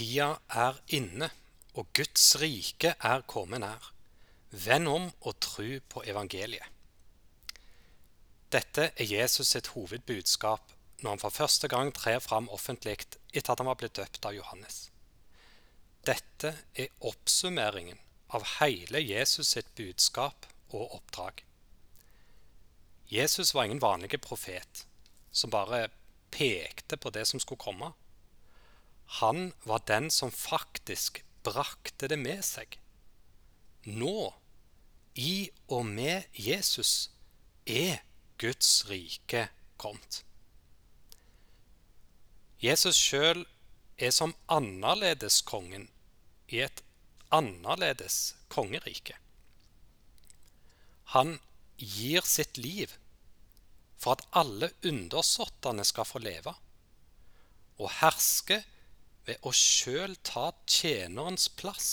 Tida er inne, og Guds rike er kommet nær. Vend om og tru på evangeliet. Dette er Jesus sitt hovedbudskap når han for første gang trer fram offentlig etter at han var blitt døpt av Johannes. Dette er oppsummeringen av hele Jesus sitt budskap og oppdrag. Jesus var ingen vanlig profet som bare pekte på det som skulle komme. Han var den som faktisk brakte det med seg. Nå, i og med Jesus, er Guds rike kommet. Jesus sjøl er som annerledeskongen i et annerledes kongerike. Han gir sitt liv for at alle undersåttene skal få leve, og herske ved å sjøl ta tjenerens plass.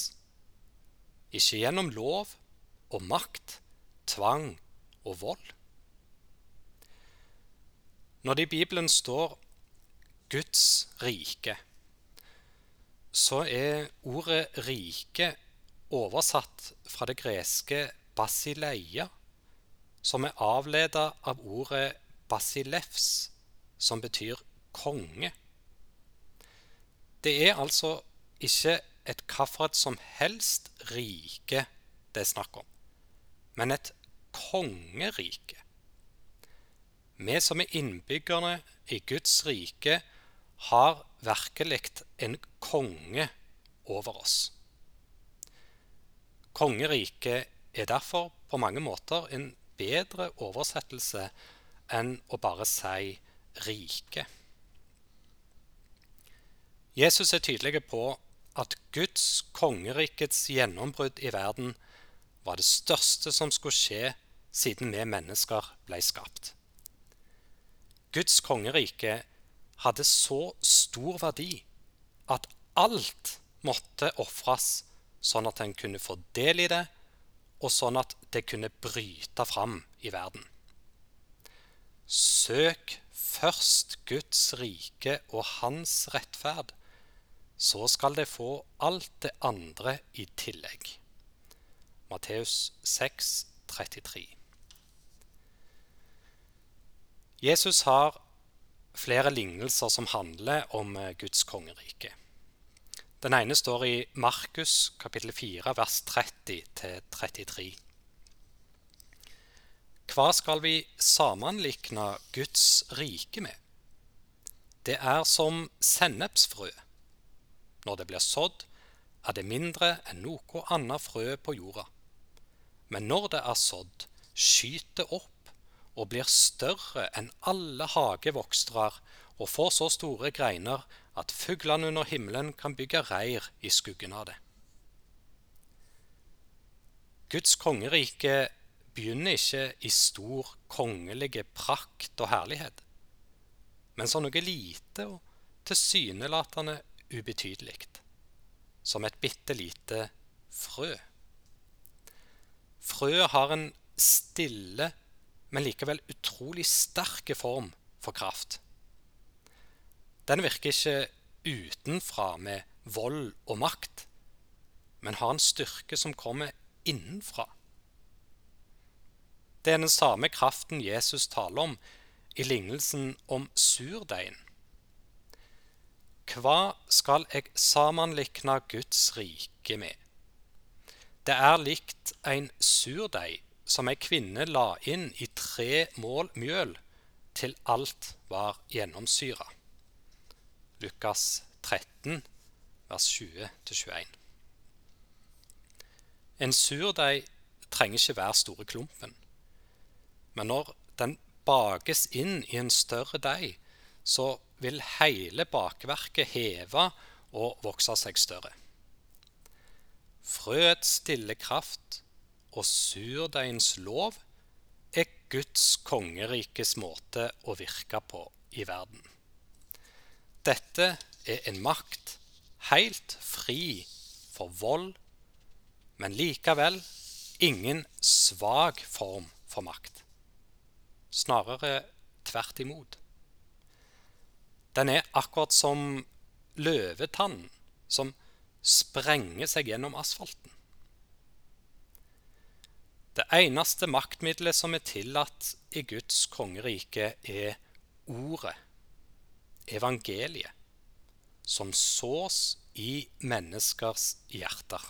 Ikke gjennom lov og makt, tvang og vold. Når det i Bibelen står Guds rike, så er ordet rike oversatt fra det greske basileia, som er avleda av ordet basilefs, som betyr konge. Det er altså ikke et hvilket som helst rike det er snakk om, men et kongerike. Vi som er innbyggerne i Guds rike, har virkelig en konge over oss. Kongeriket er derfor på mange måter en bedre oversettelse enn å bare si rike. Jesus er tydelig på at Guds kongerikets gjennombrudd i verden var det største som skulle skje siden vi mennesker ble skapt. Guds kongerike hadde så stor verdi at alt måtte ofres sånn at en kunne få del i det, og sånn at det kunne bryte fram i verden. Søk først Guds rike og hans rettferd, så skal det få alt det andre i tillegg. Matteus 6, 33. Jesus har flere lignelser som handler om Guds kongerike. Den ene står i Markus kapittel 4 vers 30-33. Hva skal vi sammenlikne Guds rike med? Det er som sennepsfrø. Når det blir sådd, er det mindre enn noe annet frø på jorda. Men når det er sådd, skyter det opp og blir større enn alle hagevokstrar og får så store greiner at fuglene under himmelen kan bygge reir i skuggen av det. Guds kongerike begynner ikke i stor kongelige prakt og herlighet, men som noe lite og tilsynelatende ubetydelig, som et bitte lite frø. Frøet har en stille, men likevel utrolig sterk form for kraft. Den virker ikke utenfra med vold og makt, men har en styrke som kommer innenfra. Det er den samme kraften Jesus taler om i lignelsen om surdeigen. Hva skal jeg sammenlikne Guds rike med? Det er likt en surdeig som ei kvinne la inn i tre mål mjøl til alt var gjennomsyra. Lukas 13, vers 20-21. En surdeig trenger ikke være store klumpen, men når den bakes inn i en større deig, så vil hele bakverket heve og vokse seg større. Frøets stille kraft og surdeigens lov er Guds kongerikes måte å virke på i verden. Dette er en makt helt fri for vold, men likevel ingen svak form for makt. Snarere tvert imot. Den er akkurat som løvetannen som sprenger seg gjennom asfalten. Det eneste maktmiddelet som er tillatt i Guds kongerike, er ordet, evangeliet, som sås i menneskers hjerter.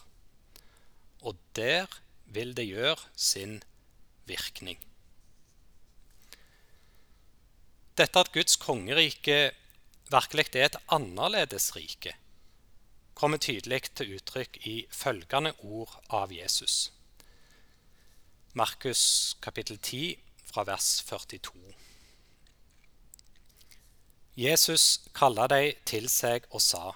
Og der vil det gjøre sin virkning. Dette at Guds kongerike virkelig er et annerledes rike, kommer tydelig til uttrykk i følgende ord av Jesus. Markus kapittel 10 fra vers 42. Jesus kalla dem til seg og sa:"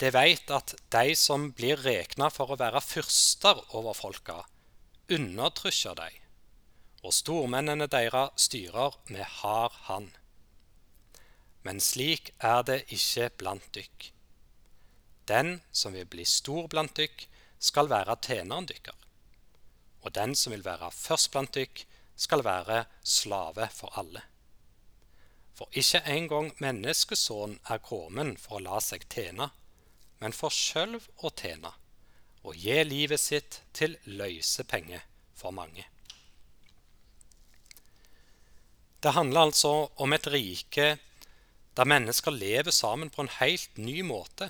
De veit at de som blir rekna for å være fyrster over folka, undertrykker de, og stormennene deres styrer med hard hand. Men slik er det ikke blant dykk. Den som vil bli stor blant dykk, skal være tjeneren dykker. Og den som vil være først blant dykk, skal være slave for alle. For ikke engang menneskesønnen er kommet for å la seg tjene, men for sjøl å tjene, og gi livet sitt til løsepenge for mange. Det handler altså om et rike der mennesker lever sammen på en helt ny måte,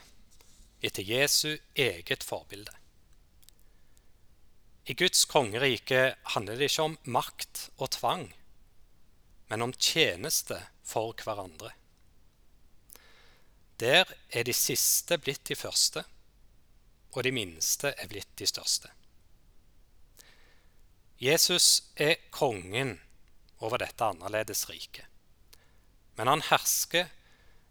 etter Jesu eget forbilde. I Guds kongerike handler det ikke om makt og tvang, men om tjeneste for hverandre. Der er de siste blitt de første, og de minste er blitt de største. Jesus er kongen over dette annerledes riket. Men han hersker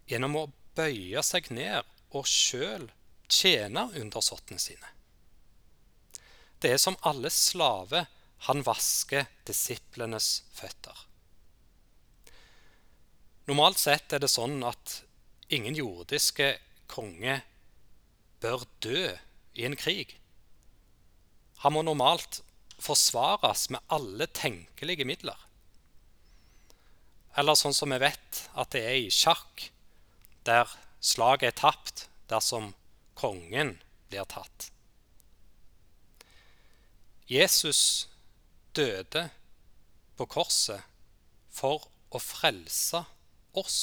gjennom å bøye seg ned og sjøl tjene undersåttene sine. Det er som alle slaver han vasker disiplenes føtter. Normalt sett er det sånn at ingen jordiske konge bør dø i en krig. Han må normalt forsvares med alle tenkelige midler. Eller sånn som vi vet at det er i sjakk, der slaget er tapt dersom kongen blir tatt. Jesus døde på korset for å frelse oss.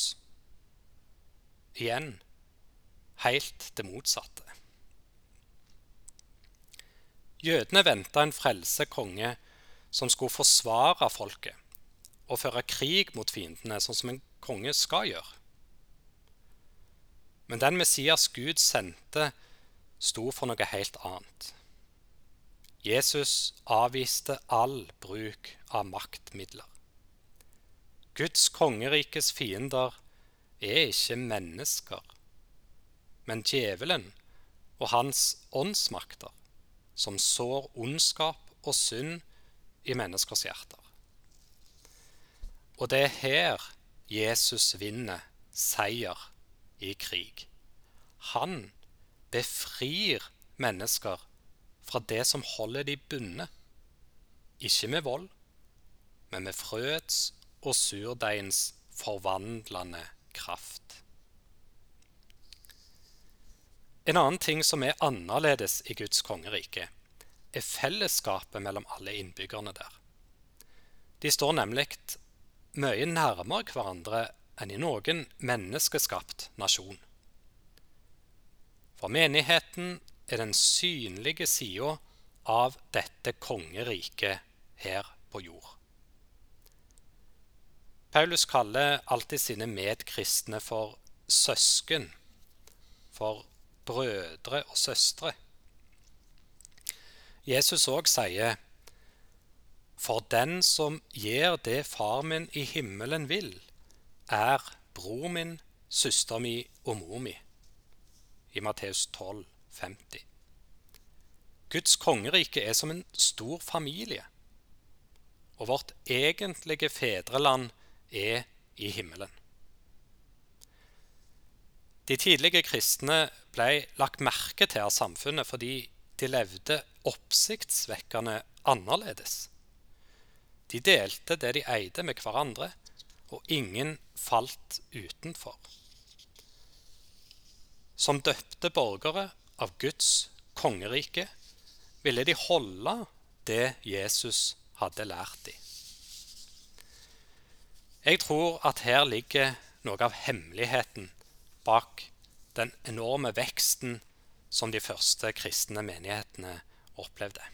Igjen helt det motsatte. Jødene venta en frelsekonge som skulle forsvare folket og føre krig mot fiendene, sånn som en konge skal gjøre. Men den Messias Gud sendte, sto for noe helt annet. Jesus avviste all bruk av maktmidler. Guds kongerikes fiender er ikke mennesker, men djevelen og hans åndsmakter, som sår ondskap og synd i menneskers hjerter. Og det er her Jesus vinner seier i krig. Han befrir mennesker fra det som holder de bundet. Ikke med vold, men med frøets og surdeigens forvandlende kraft. En annen ting som er annerledes i Guds kongerike, er fellesskapet mellom alle innbyggerne der. De står nemlig mye nærmere hverandre enn i noen menneskeskapt nasjon. For menigheten er den synlige sida av dette kongeriket her på jord. Paulus kaller alltid sine medkristne for søsken, for brødre og søstre. Jesus òg sier for den som gjør det far min i himmelen vil, er bror min, søster mi og mor mi. I Matteus 12, 50. Guds kongerike er som en stor familie, og vårt egentlige fedreland er i himmelen. De tidlige kristne ble lagt merke til av samfunnet fordi de levde oppsiktsvekkende annerledes. De delte det de eide med hverandre, og ingen falt utenfor. som døpte borgere av Guds kongerike, ville de holde det Jesus hadde lært dem. Jeg tror at her ligger noe av hemmeligheten bak den enorme veksten som de første kristne menighetene opplevde.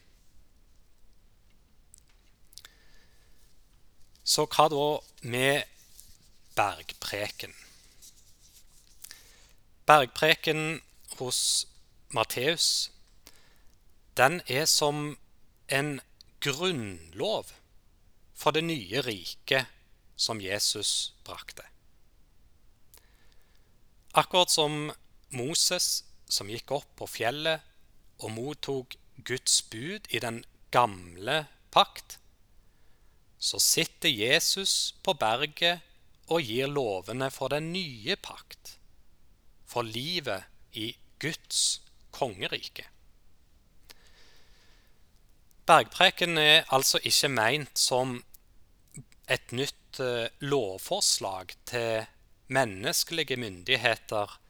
Så hva da med bergpreken? Bergpreken hos Matteus, den er som en grunnlov for det nye riket som Jesus brakte. Akkurat som Moses som gikk opp på fjellet og mottok Guds bud i den gamle pakt, så sitter Jesus på berget og gir lovene for den nye pakt, for livet i Guds kongerike. Bergpreken er altså ikke meint som et nytt Eh, lovforslag til menneskelige myndigheter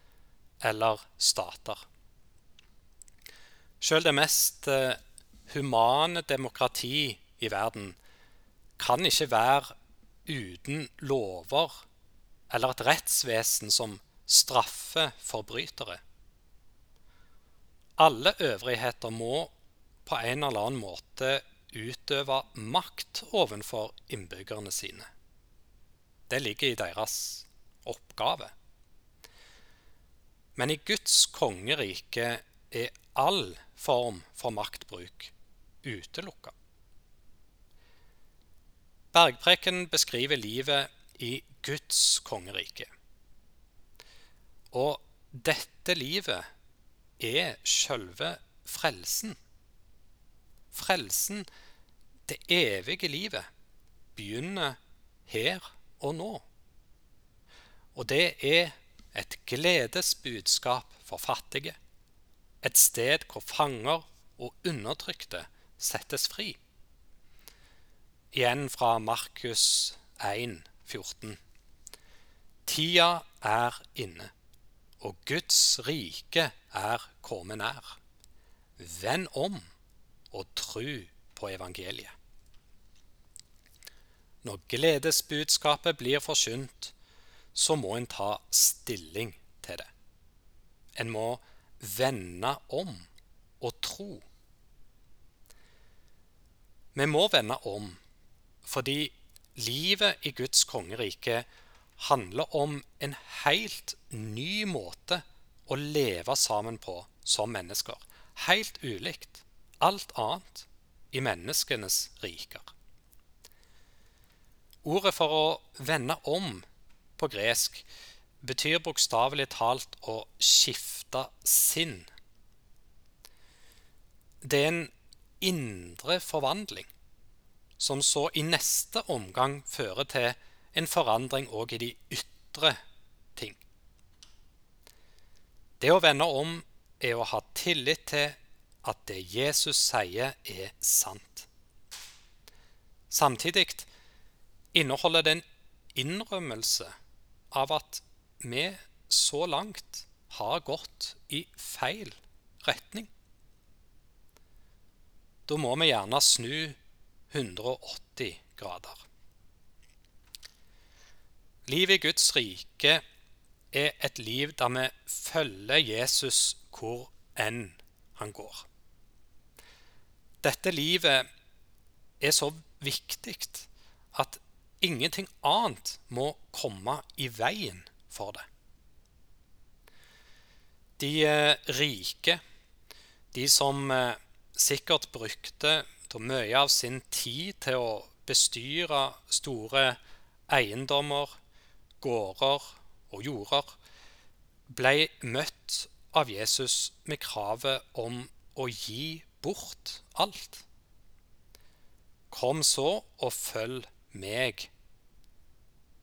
eller stater. Sjøl det mest eh, humane demokrati i verden kan ikke være uten lover eller et rettsvesen som straffer forbrytere. Alle øvrigheter må på en eller annen måte utøve makt overfor innbyggerne sine. Det ligger i deres oppgave. Men i Guds kongerike er all form for maktbruk utelukka. Bergpreken beskriver livet i Guds kongerike. Og dette livet er sjølve frelsen. Frelsen, det evige livet, begynner her og nå. Og det er et gledesbudskap for fattige, et sted hvor fanger og undertrykte settes fri. Igjen fra Markus 1, 14. Tida er inne, og Guds rike er kommet nær. Vend om og tru på evangeliet. Når gledesbudskapet blir forsynt, så må en ta stilling til det. En må vende om og tro. Vi må vende om fordi livet i Guds kongerike handler om en helt ny måte å leve sammen på som mennesker. Helt ulikt alt annet i menneskenes riker. Ordet for å vende om på gresk betyr bokstavelig talt å skifte sinn. Det er en indre forvandling, som så i neste omgang fører til en forandring òg i de ytre ting. Det å vende om er å ha tillit til at det Jesus sier, er sant. Samtidig inneholder det en innrømmelse av at vi så langt har gått i feil retning. Da må vi gjerne snu 180 grader. Livet i Guds rike er et liv der vi følger Jesus hvor enn han går. Dette livet er så viktig at Ingenting annet må komme i veien for det. De eh, rike, de som sikkert sikkert brukte mye av sin tid til å bestyre store eiendommer, gårder og jorder, ble møtt av Jesus med kravet om å gi bort alt. Kom så og følg meg,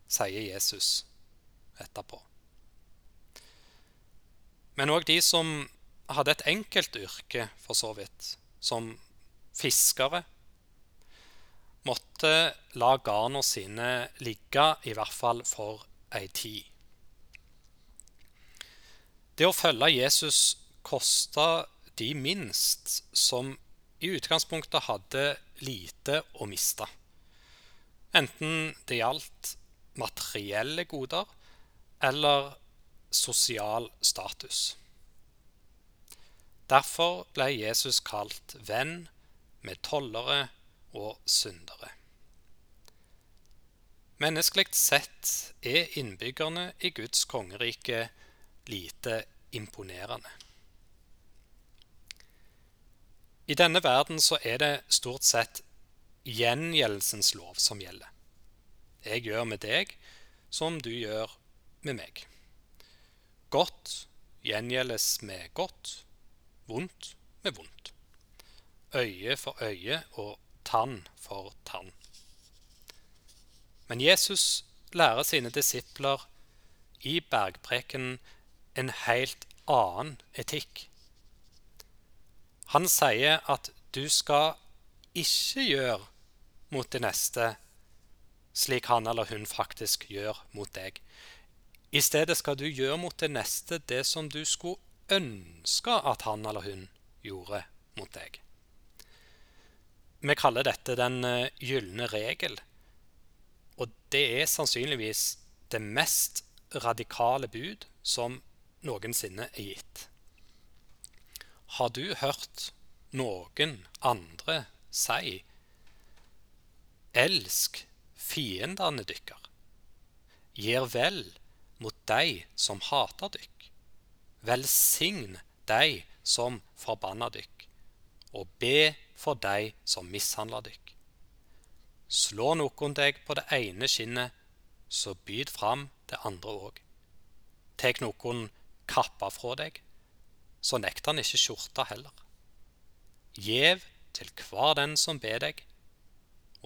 sier Jesus etterpå. Men òg de som hadde et enkelt yrke, for så vidt, som fiskere, måtte la garna sine ligge, i hvert fall for ei tid. Det å følge Jesus kosta de minst, som i utgangspunktet hadde lite å miste. Enten det gjaldt materielle goder eller sosial status. Derfor ble Jesus kalt venn med tollere og syndere. Menneskelig sett er innbyggerne i Guds kongerike lite imponerende. I denne verden så er det stort sett gjengjeldelsens lov som gjelder. Jeg gjør med deg som du gjør med meg. Godt gjengjeldes med godt, vondt med vondt. Øye for øye og tann for tann. Men Jesus lærer sine disipler i bergprekenen en helt annen etikk. Han sier at du skal ikke gjøre mot det neste slik han eller hun faktisk gjør mot deg. I stedet skal du gjøre mot det neste det som du skulle ønske at han eller hun gjorde mot deg. Vi kaller dette den eh, gylne regel, og det er sannsynligvis det mest radikale bud som noensinne er gitt. Har du hørt noen andre si Elsk fiendene dykker. Gjer vel mot dei som hater dykk. Velsign dei som forbanner dykk, og be for dei som mishandler dykk. Slår noen deg på det ene skinnet, så byd fram det andre òg. Tek noen kappa fra deg, så nekter han ikke skjorta heller. Gjev til hver den som ber deg,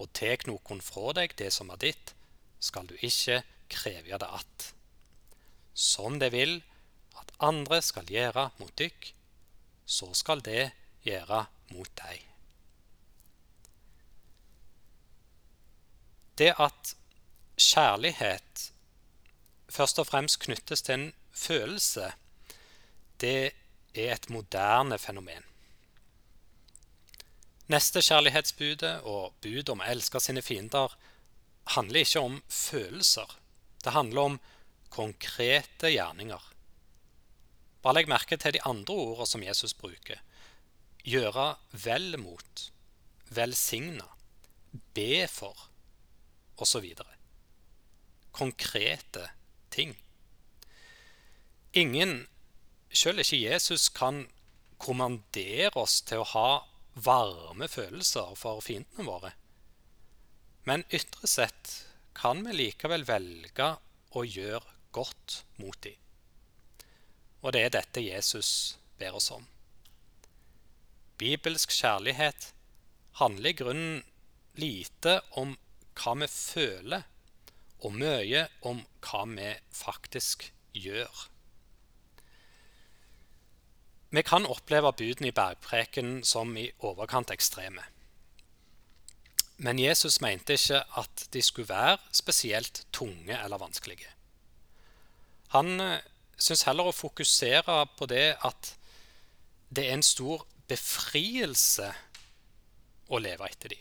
og tek nokon fra deg det som er ditt, skal du ikke krevje det att. Som det vil at andre skal gjøre mot dykk, så skal det gjøre mot deg. Det at kjærlighet først og fremst knyttes til en følelse, det er et moderne fenomen. Nestekjærlighetsbudet og budet om å elske sine fiender handler ikke om følelser. Det handler om konkrete gjerninger. Bare legg merke til de andre ordene som Jesus bruker. Gjøre vel mot, velsigne, be for, osv. Konkrete ting. Ingen, selv ikke Jesus, kan kommandere oss til å ha varme følelser for fiendene våre. Men ytre sett kan vi likevel velge å gjøre godt mot dem. Og det er dette Jesus ber oss om. Bibelsk kjærlighet handler i grunnen lite om hva vi føler, og mye om hva vi faktisk gjør. Vi kan oppleve budene i bergpreken som i overkant ekstreme. Men Jesus mente ikke at de skulle være spesielt tunge eller vanskelige. Han eh, syns heller å fokusere på det at det er en stor befrielse å leve etter de.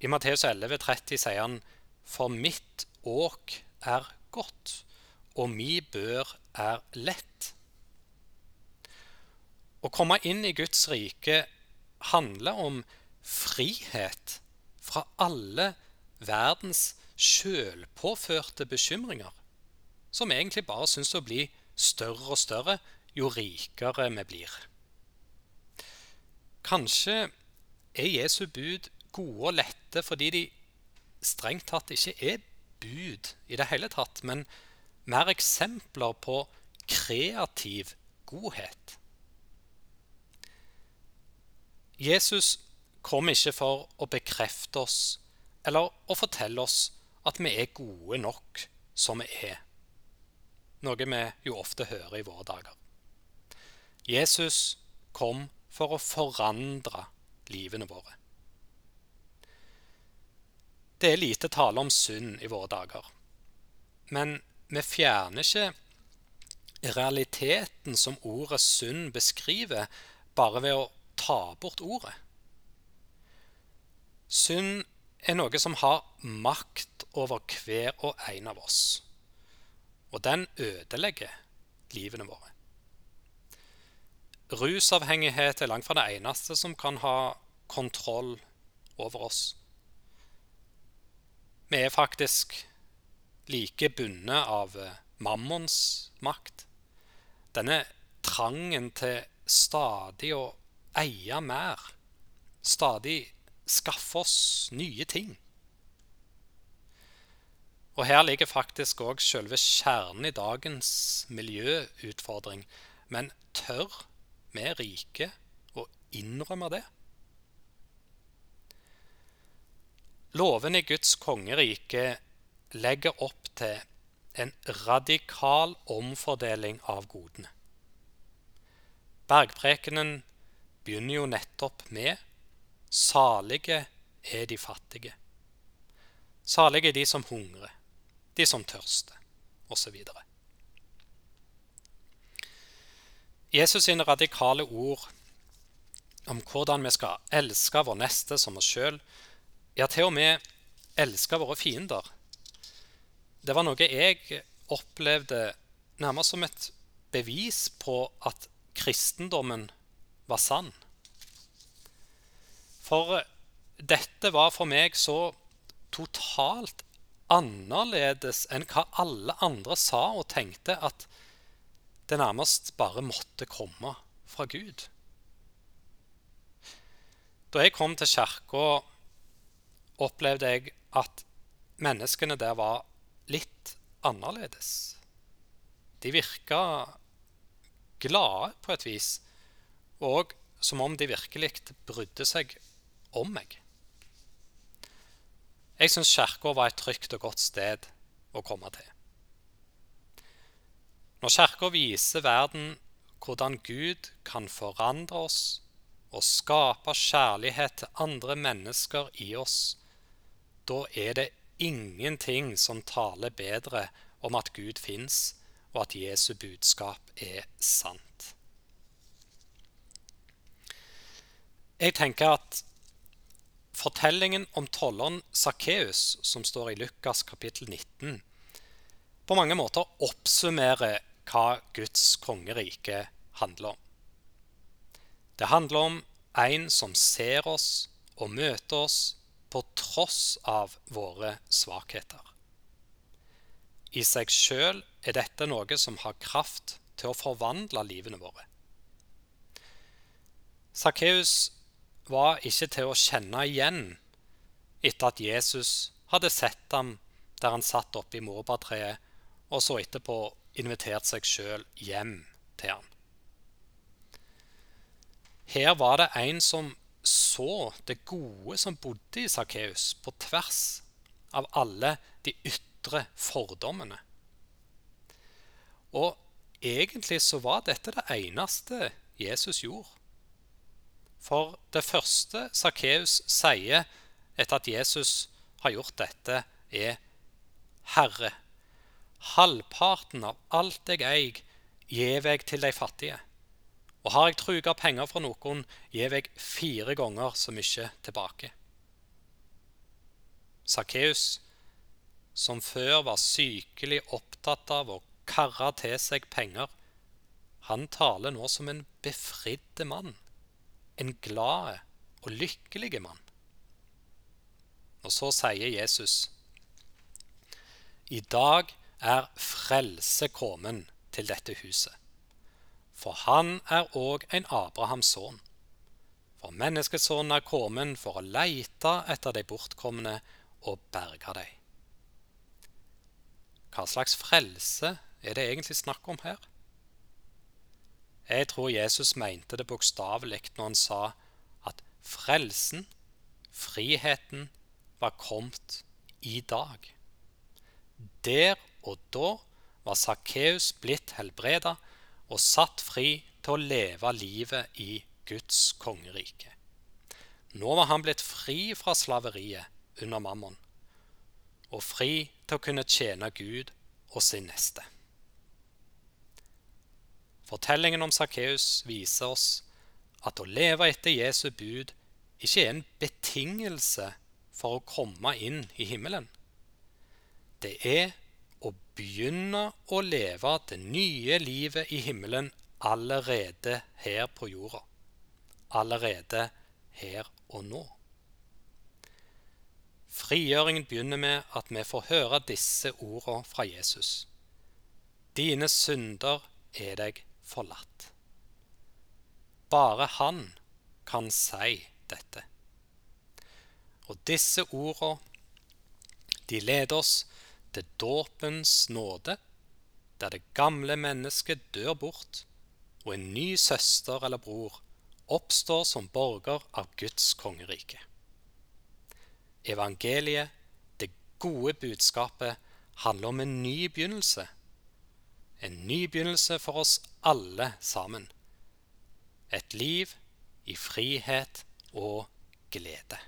I Matteus 11,30 sier han For mitt åk er godt, og mi bør er lett. Å komme inn i Guds rike handler om frihet fra alle verdens sjølpåførte bekymringer, som egentlig bare syns å bli større og større jo rikere vi blir. Kanskje er Jesu bud gode og lette fordi de strengt tatt ikke er bud i det hele tatt, men mer eksempler på kreativ godhet. Jesus kom ikke for å bekrefte oss eller å fortelle oss at vi er gode nok som vi er, noe vi jo ofte hører i våre dager. Jesus kom for å forandre livene våre. Det er lite tale om synd i våre dager, men vi fjerner ikke realiteten som ordet synd beskriver, bare ved å ta bort ordet. Synd er noe som har makt over hver og en av oss. Og den ødelegger livene våre. Rusavhengighet er langt fra det eneste som kan ha kontroll over oss. Vi er faktisk like bundet av mammons makt. Denne trangen til stadig å eie mer, stadig skaffe oss nye ting. Og her ligger faktisk òg selve kjernen i dagens miljøutfordring. Men tør vi rike å innrømme det? Loven i Guds kongerike legger opp til en radikal omfordeling av godene. Bergprekenen begynner jo nettopp med Salige er de fattige. Salige er de som hungrer, de som tørster, osv. Jesus sine radikale ord om hvordan vi skal elske vår neste som oss sjøl, ja, til og med elske våre fiender, det var noe jeg opplevde nærmest som et bevis på at kristendommen var sann. For dette var for meg så totalt annerledes enn hva alle andre sa og tenkte at det nærmest bare måtte komme fra Gud. Da jeg kom til kirka, opplevde jeg at menneskene der var litt annerledes. De virka glade på et vis, og som om de virkelig brydde seg om meg. Jeg syns kirka var et trygt og godt sted å komme til. Når kirka viser verden hvordan Gud kan forandre oss og skape kjærlighet til andre mennesker i oss, da er det ingenting som taler bedre om at Gud fins, og at Jesu budskap er sant. Jeg tenker at Fortellingen om tolleren Sakkeus, som står i Lukas kapittel 19, på mange måter oppsummerer hva Guds kongerike handler om. Det handler om en som ser oss og møter oss på tross av våre svakheter. I seg sjøl er dette noe som har kraft til å forvandle livene våre. Sakkeus var ikke til å kjenne igjen etter at Jesus hadde sett ham der han satt oppe i morbærtreet, og så etterpå invitert seg sjøl hjem til ham. Her var det en som så det gode som bodde i Sakkeus, på tvers av alle de ytre fordommene. Og egentlig så var dette det eneste Jesus gjorde. For det første Sakkeus sier etter at Jesus har gjort dette, er Herre, halvparten av alt jeg eier, gir jeg til de fattige. Og har jeg truga penger fra noen, gjev jeg fire ganger så mye tilbake. Sakkeus, som før var sykelig opptatt av å karre til seg penger, han taler nå som en befridde mann en glad og lykkelig mann. Og så sier Jesus I dag er frelse kommet til dette huset. For han er òg en Abrahams sønn. For menneskesønnen er kommet for å leite etter de bortkomne og berge dem. Hva slags frelse er det egentlig snakk om her? Jeg tror Jesus mente det bokstavelig når han sa at frelsen, friheten, var kommet i dag. Der og da var Sakkeus blitt helbreda og satt fri til å leve livet i Guds kongerike. Nå var han blitt fri fra slaveriet under mammon, og fri til å kunne tjene Gud og sin neste. Fortellingen om Sakkeus viser oss at å leve etter Jesu bud ikke er en betingelse for å komme inn i himmelen. Det er å begynne å leve det nye livet i himmelen allerede her på jorda. Allerede her og nå. Frigjøringen begynner med at vi får høre disse ordene fra Jesus. Dine synder er deg forlatt. Bare han kan si dette. Og disse ordene, de leder oss til dåpens nåde, der det gamle mennesket dør bort, og en ny søster eller bror oppstår som borger av Guds kongerike. Evangeliet, det gode budskapet, handler om en ny begynnelse. En ny begynnelse for oss alle sammen. Et liv i frihet og glede.